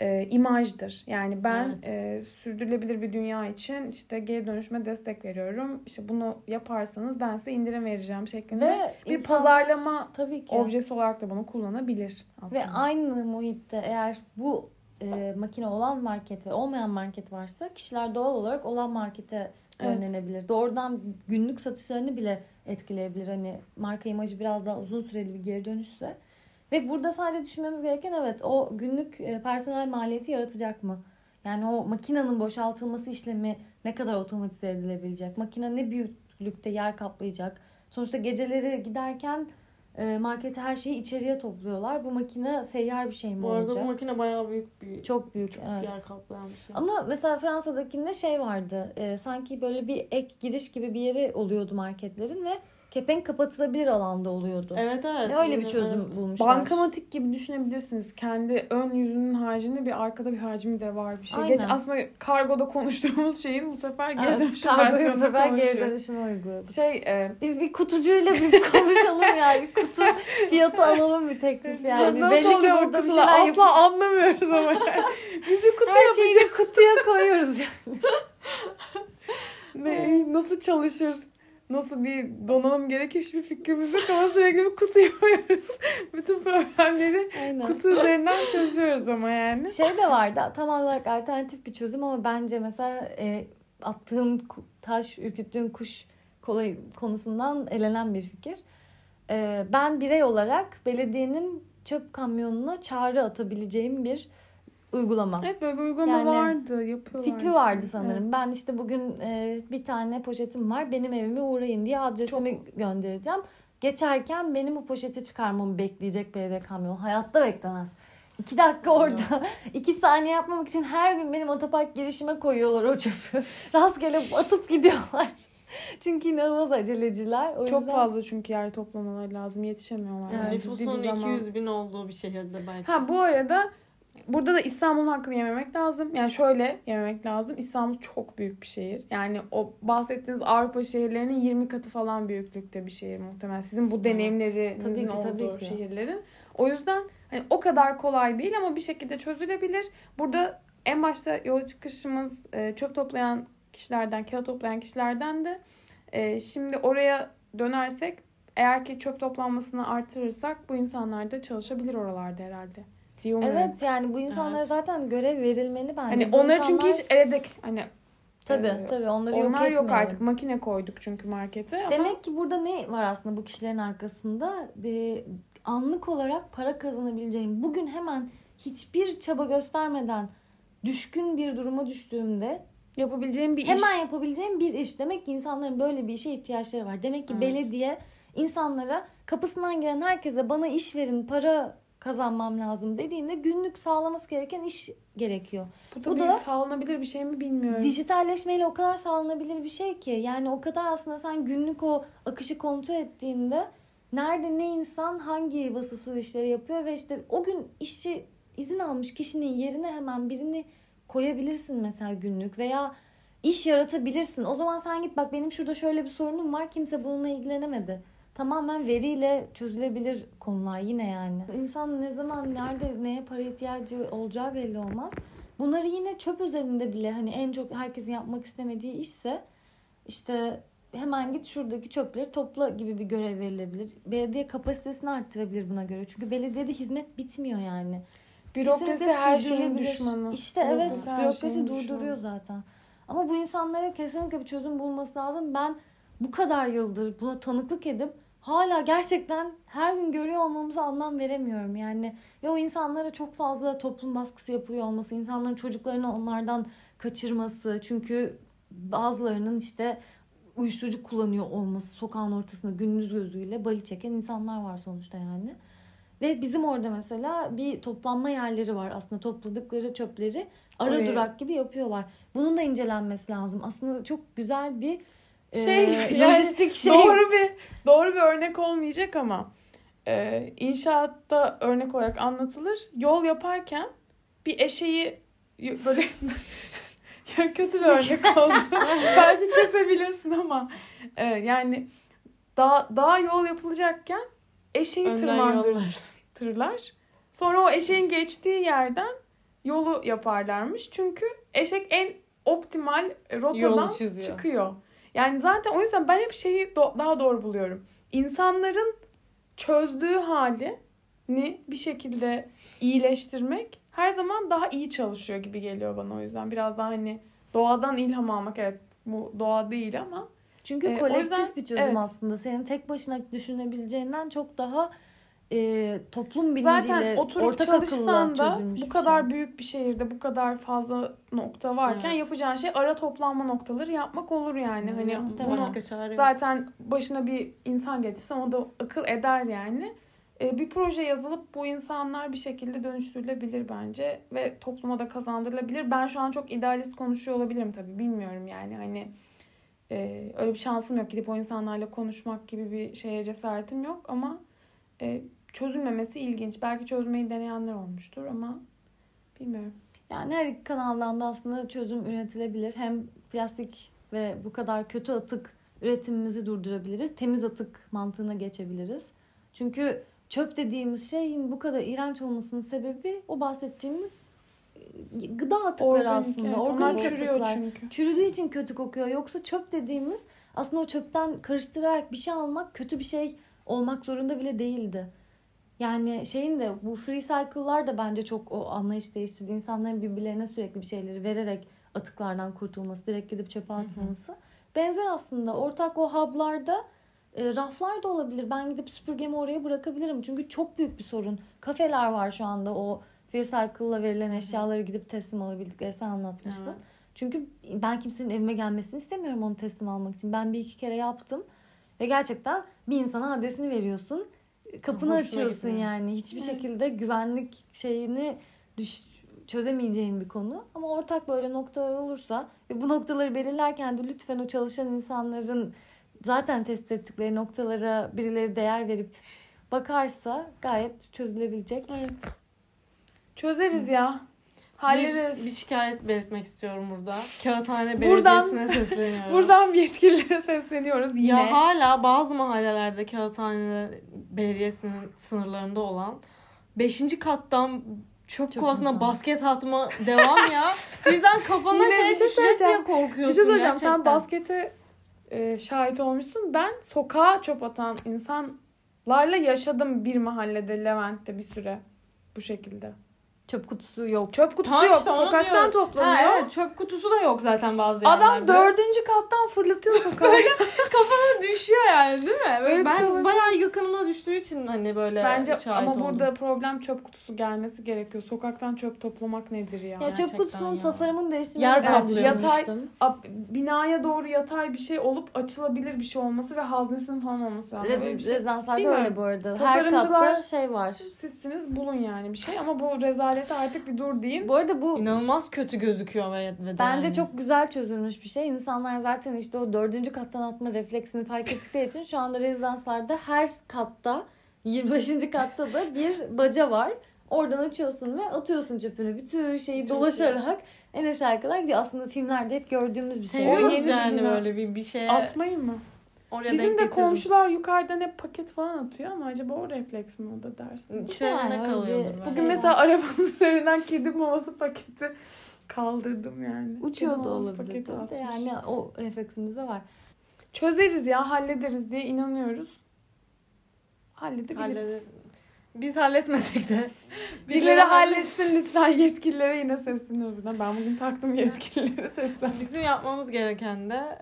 E, imajdır. Yani ben e, sürdürülebilir bir dünya için işte geri dönüşüme destek veriyorum. İşte bunu yaparsanız ben size indirim vereceğim şeklinde Ve bir insanlar- pazarlama tabii ki. objesi olarak da bunu kullanabilir aslında. Ve aynı muhitte eğer bu e, makine olan market ve olmayan market varsa kişiler doğal olarak olan markete Evet. yönlenebilir. Doğrudan günlük satışlarını bile etkileyebilir. Hani marka imajı biraz daha uzun süreli bir geri dönüşse. Ve burada sadece düşünmemiz gereken evet o günlük e, personel maliyeti yaratacak mı? Yani o makinenin boşaltılması işlemi ne kadar otomatize edilebilecek? Makine ne büyüklükte yer kaplayacak? Sonuçta geceleri giderken markete her şeyi içeriye topluyorlar. Bu makine seyyar bir şey mi Bu arada olacak? bu makine bayağı büyük bir Çok büyük. evet. yer kaplayan bir şey. Ama mesela Fransa'dakinde şey vardı. e, sanki böyle bir ek giriş gibi bir yeri oluyordu marketlerin ve kepenk kapatılabilir alanda oluyordu. Evet evet. Ve öyle bir çözüm evet. bulmuşlar. Bankamatik gibi düşünebilirsiniz. Kendi ön yüzünün haricinde bir arkada bir hacmi de var bir şey. Aynen. Geç aslında kargoda konuştuğumuz şeyin bu sefer geri Evet, dönüşüm kargoyu bu sefer geri dönüşüme uyguladık. Şey e, Biz bir kutucuyla bir <laughs> konuşalım ya. Bir kutu fiyatı alalım bir teklif yani. nasıl Belli ki burada bir şeyler Asla yapacağız. anlamıyoruz ama. yani. Bizi kutu Her şeyi kutuya koyuyoruz yani. <laughs> Ne, nasıl çalışır? Nasıl bir donanım gerekir hiçbir fikrimiz yok ama sürekli bir kutu <laughs> yapıyoruz. Bütün problemleri Aynen. kutu üzerinden çözüyoruz ama yani. Şey de vardı tam olarak alternatif bir çözüm ama bence mesela e, attığın taş, ürküttüğün kuş kolay konusundan elenen bir fikir. E, ben birey olarak belediyenin çöp kamyonuna çağrı atabileceğim bir uygulama. Evet böyle bir uygulama Yani vardı. Yapıyorlar. Fikri vardı sanırım. Ben işte bugün e, bir tane poşetim var. Benim evime uğrayın diye adresimi göndereceğim. Geçerken benim o poşeti çıkarmamı bekleyecek belediye kamyonu. Hayatta beklemez. İki dakika orada. <laughs> iki saniye yapmamak için her gün benim otopark girişime koyuyorlar o çöpü. <laughs> Rastgele atıp gidiyorlar. <laughs> Çünkü inanılmaz aceleciler. O Çok yüzden- fazla çünkü yer toplamaları lazım. Yetişemiyorlar. Evet, Yani bir Nüfusun zaman. 200 bin olduğu bir şehirde belki. Ha bu arada burada da İstanbul'un hakkını yememek lazım. Yani şöyle yememek lazım. İstanbul çok büyük bir şehir. Yani o bahsettiğiniz Avrupa şehirlerinin 20 katı falan büyüklükte bir şehir muhtemelen. Sizin bu deneyimlerinizin Tabii ki, tabii olduğu ki. şehirlerin. O yüzden hani o kadar kolay değil ama bir şekilde çözülebilir. Burada en başta yola çıkışımız e, çöp toplayan kişilerden, kağıt toplayan kişilerden de e, şimdi oraya dönersek eğer ki çöp toplanmasını artırırsak bu insanlar da çalışabilir oralarda herhalde. Diye umuyorum. Evet yani bu insanlara Evet. zaten görev verilmeli bence. Hani Bu onları çünkü insanlar- hiç eledik. Hani Tabii e, tabii onları onlar yok yok, etmeyelim. artık. Makine koyduk çünkü markete. Ama Demek ki burada ne var aslında bu kişilerin arkasında? Bir anlık olarak para kazanabileceğim. Bugün hemen hiçbir çaba göstermeden düşkün bir duruma düştüğümde yapabileceğim bir iş. hemen yapabileceğim bir iş. Demek ki insanların böyle bir işe ihtiyaçları var. Demek ki Evet. belediye insanlara kapısından giren herkese bana iş verin, para kazanmam lazım dediğinde günlük sağlaması gereken iş gerekiyor. bu da, bu da- sağlanabilir bir şey mi bilmiyorum. Dijitalleşmeyle o kadar sağlanabilir bir şey ki. Yani o kadar aslında sen günlük o akışı kontrol ettiğinde nerede ne insan hangi vasıfsız işleri yapıyor ve işte o gün işçi izin almış kişinin yerine hemen birini koyabilirsin mesela günlük veya iş yaratabilirsin. O zaman sen git bak benim şurada şöyle bir sorunum var kimse bununla ilgilenemedi. Tamamen veriyle çözülebilir konular yine yani. İnsan ne zaman nerede neye para ihtiyacı olacağı belli olmaz. Bunları yine çöp özelinde bile hani en çok herkesin yapmak istemediği işse işte hemen git şuradaki çöpleri topla gibi bir görev verilebilir. Belediye kapasitesini arttırabilir buna göre. Çünkü belediyede hizmet bitmiyor yani. Bürokrasi her şeyin düşmanı. İşte evet Bürokrasi bürokrasi durduruyor düşmanı. zaten. Ama bu insanlara kesinlikle bir çözüm bulması lazım. Ben bu kadar yıldır buna tanıklık edip hala gerçekten her gün görüyor olmamıza anlam veremiyorum. Yani ve o insanlara çok fazla toplum baskısı yapılıyor olması, insanların çocuklarını onlardan kaçırması. Çünkü bazılarının işte uyuşturucu kullanıyor olması sokağın ortasında gündüz gözüyle bali çeken insanlar var sonuçta yani. Ve bizim orada mesela bir toplanma yerleri var. Aslında topladıkları çöpleri ara Oraya- durak gibi yapıyorlar. Bunun da incelenmesi lazım. Aslında çok güzel bir Şey, e, yani lojistik şey. Doğru bir doğru bir örnek olmayacak ama e, inşaatta örnek olarak anlatılır. Yol yaparken bir eşeği böyle <laughs> ya kötü bir örnek <laughs> oldu. Belki kesebilirsin ama e, yani daha daha yol yapılacakken eşeği Önden tırmandırırlar. tırlar. Sonra o eşeğin geçtiği yerden yolu yaparlarmış. Çünkü eşek en optimal rotadan çıkıyor. Yani zaten o yüzden ben hep şeyi do- daha doğru buluyorum. İnsanların çözdüğü halini bir şekilde iyileştirmek her zaman daha iyi çalışıyor gibi geliyor bana o yüzden. Biraz daha hani doğadan ilham almak evet bu doğa değil ama Çünkü E, kolektif yüzden- bir çözüm evet. aslında. Senin tek başına düşünebileceğinden çok daha e, toplum bilinciyle Zaten oturup ortak akılla da bu kadar şey. büyük bir şehirde bu kadar fazla nokta varken Evet. yapacağın şey ara toplanma noktaları yapmak olur yani. Hani bunu Başka çare zaten başına bir insan getirsen o da akıl eder yani. Ee, bir proje yazılıp bu insanlar bir şekilde dönüştürülebilir bence ve topluma da kazandırılabilir. Ben şu an çok idealist konuşuyor olabilirim tabii bilmiyorum yani hani e, öyle bir şansım yok. Gidip o insanlarla konuşmak gibi bir şeye cesaretim yok ama e, çözülmemesi ilginç. Belki çözmeyi deneyenler olmuştur ama bilmiyorum. Yani her iki kanaldan da aslında çözüm üretilebilir. Hem plastik ve bu kadar kötü atık üretimimizi durdurabiliriz. Temiz atık mantığına geçebiliriz. Çünkü çöp dediğimiz şeyin bu kadar iğrenç olmasının sebebi o bahsettiğimiz e, gıda atıkları Organik, aslında. evet. Organik çürüyor atıklar. çünkü. Çürüdüğü için kötü kokuyor. Yoksa çöp dediğimiz aslında o çöpten karıştırarak bir şey almak kötü bir şey olmak zorunda bile değildi. Yani şeyin de bu free cycle'lar da bence çok o anlayış değiştirdi. İnsanların birbirlerine sürekli bir şeyleri vererek atıklardan kurtulması, direkt gidip çöpe atmaması. Benzer aslında. Ortak o hub'larda e, raflar da olabilir. Ben gidip süpürgemi oraya bırakabilirim. Çünkü çok büyük bir sorun. Kafeler var şu anda o free cycle'la verilen eşyaları gidip teslim alabildikleri sen anlatmıştın. Evet. Çünkü ben kimsenin evime gelmesini istemiyorum onu teslim almak için. Ben bir iki kere yaptım. Ve gerçekten bir insana adresini veriyorsun. Kapını Hoşuna açıyorsun gitmiyor. yani. Hiçbir Evet. şekilde güvenlik şeyini düş, çözemeyeceğin bir konu. Ama ortak böyle noktalar olursa ve bu noktaları belirlerken de lütfen o çalışan insanların zaten tespit ettikleri noktalara birileri değer verip bakarsa gayet çözülebilecek. Evet. Çözeriz ya. Hallederiz. Bir, bir şikayet belirtmek istiyorum burada. Kağıthane Buradan- Belediyesi'ne sesleniyorum. <laughs> Buradan yetkililere sesleniyoruz yine. Ya hala bazı mahallelerde Kağıthane Belediyesi'nin sınırlarında olan 5. kattan çöp Çok kovasına güzel. basket atma devam ya. Birden kafana Yine şey düşecek diye korkuyorsun Bir şey gerçekten. Sen baskete e, şahit olmuşsun. Ben sokağa çöp atan insanlarla yaşadım bir mahallede Levent'te bir süre. Bu şekilde. Çöp kutusu yok. Çöp kutusu Tamam yok. işte Sokaktan toplanıyor. Ha, evet, çöp kutusu da yok zaten bazı Adam yerlerde. dördüncü kattan fırlatıyor sokağa. <laughs> düşüyor yani değil mi? Böyle şey ben olabilir. bayağı yakınıma düştüğü için hani böyle Bence ama oldum. burada problem çöp kutusu gelmesi gerekiyor. Sokaktan çöp toplamak nedir ya? Ya Gerçekten çöp kutusunun ya. tasarımını değiştirmeyi Yer kaplıyor. düşünmüştüm. Ab- binaya doğru yatay bir şey olup açılabilir bir şey olması ve haznesinin falan olması lazım. Böyle bir Rez- şey. Öyle bu arada. Her Tasarımcılar- katta şey var. Sizsiniz bulun yani bir şey ama bu rezalete artık bir dur deyin. Bu arada bu İnanılmaz kötü gözüküyor ve, bence yani. çok güzel çözülmüş bir şey. İnsanlar zaten işte o dördüncü kattan atma refleksini fark ettikleri için şu anda rezidanslarda her katta 25. katta da bir baca var. Oradan açıyorsun ve atıyorsun çöpünü. Bütün şeyi Çok dolaşarak en aşağı kadar gidiyor. Aslında filmlerde hep gördüğümüz bir şey. Seviyoruz yeni yani böyle bir, bir şeye Atmayın mı? Oraya Bizim denk de getirin. komşular yukarıdan hep paket falan atıyor ama acaba o refleks mi o da dersin? İçlerinde Yani kalıyordur. Bugün şey mesela var. arabanın <laughs> üzerinden kedi maması paketi kaldırdım yani. Uçuyor Kedi da maması olabilir. paketi tabii de. atmış. Yani o refleksimiz de var. Çözeriz ya hallederiz diye inanıyoruz. Halledebiliriz. Hallede- Biz halletmesek de. <laughs> Birileri halletsin lütfen yetkililere yine sesleniyoruz. buradan. Ben bugün taktım <laughs> yetkililere seslen. Bizim yapmamız gereken de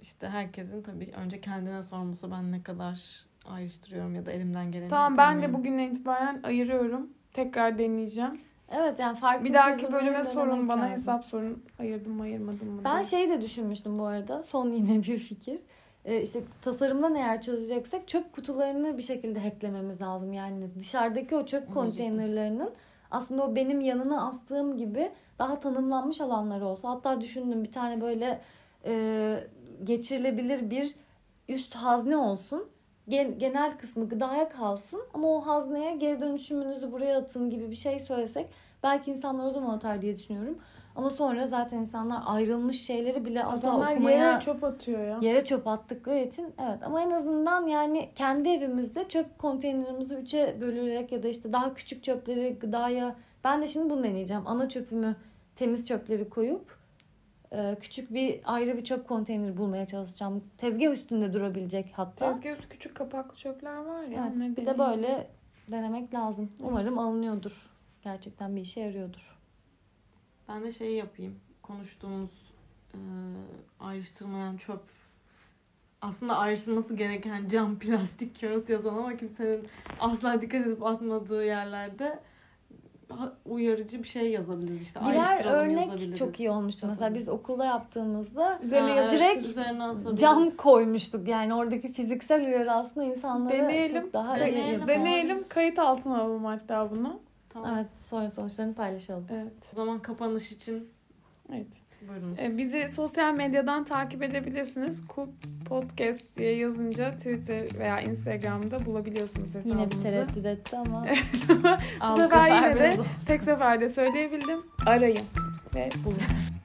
işte herkesin tabii önce kendine sorması ben ne kadar ayrıştırıyorum ya da elimden geleni Tamam ben de bugünden itibaren ayırıyorum. Tekrar deneyeceğim. Evet yani farklı Bir dahaki bölüme sorun bana lazım. hesap sorun. Ayırdım mı ayırmadım mı? Ben diye. şey de düşünmüştüm bu arada. Son yine <laughs> bir fikir. Ee, işte tasarımdan eğer çözeceksek çöp kutularını bir şekilde hacklememiz lazım. Yani dışarıdaki o çöp konteynerlarının aslında o benim yanına astığım gibi daha tanımlanmış alanları olsa. Hatta düşündüm bir tane böyle e, geçirilebilir bir üst hazne olsun. Gen- genel kısmı gıdaya kalsın ama o hazneye geri dönüşümünüzü buraya atın gibi bir şey söylesek belki insanlar o zaman atar diye düşünüyorum. Ama sonra zaten insanlar ayrılmış şeyleri bile asla Adamlar okumaya yere çöp atıyor ya. yere çöp attıkları için evet ama en azından yani kendi evimizde çöp konteynerimizi üçe bölürerek ya da işte daha küçük çöpleri gıdaya ben de şimdi bunu deneyeceğim. Ana çöpümü temiz çöpleri koyup küçük bir ayrı bir çöp konteyneri bulmaya çalışacağım. Tezgah üstünde durabilecek hatta. Tezgah üstü küçük kapaklı çöpler var ya. Evet, bir de böyle denemek lazım. Umarım alınıyordur. Gerçekten bir işe yarıyordur. Ben de şey yapayım. Konuştuğumuz e, ayrıştırmayan çöp aslında ayrıştırılması gereken cam, <laughs> plastik, kağıt yazan ama kimsenin asla dikkat edip atmadığı yerlerde uyarıcı bir şey yazabiliriz işte. Birer örnek çok iyi olmuştu. Mesela biz okulda yaptığımızda Üzerine Ha, direkt üzerine asabiliriz. cam koymuştuk. Yani oradaki fiziksel uyarı aslında insanlara Deneyelim. çok daha iyi Deneyelim. yapıyor. Deneyelim. Kayıt altına alalım hatta bunu. Tamam. Evet sonra sonuçlarını paylaşalım. Evet. O zaman kapanış için Evet. Buyurunuz. E, Bizi sosyal medyadan takip edebilirsiniz. Cook Podcast diye yazınca Twitter veya Instagram'da bulabiliyorsunuz Yine bir hesabımızı. tereddüt etti ama. <laughs> Bu sefer yine de tek seferde söyleyebildim. Arayın ve bulun. <laughs>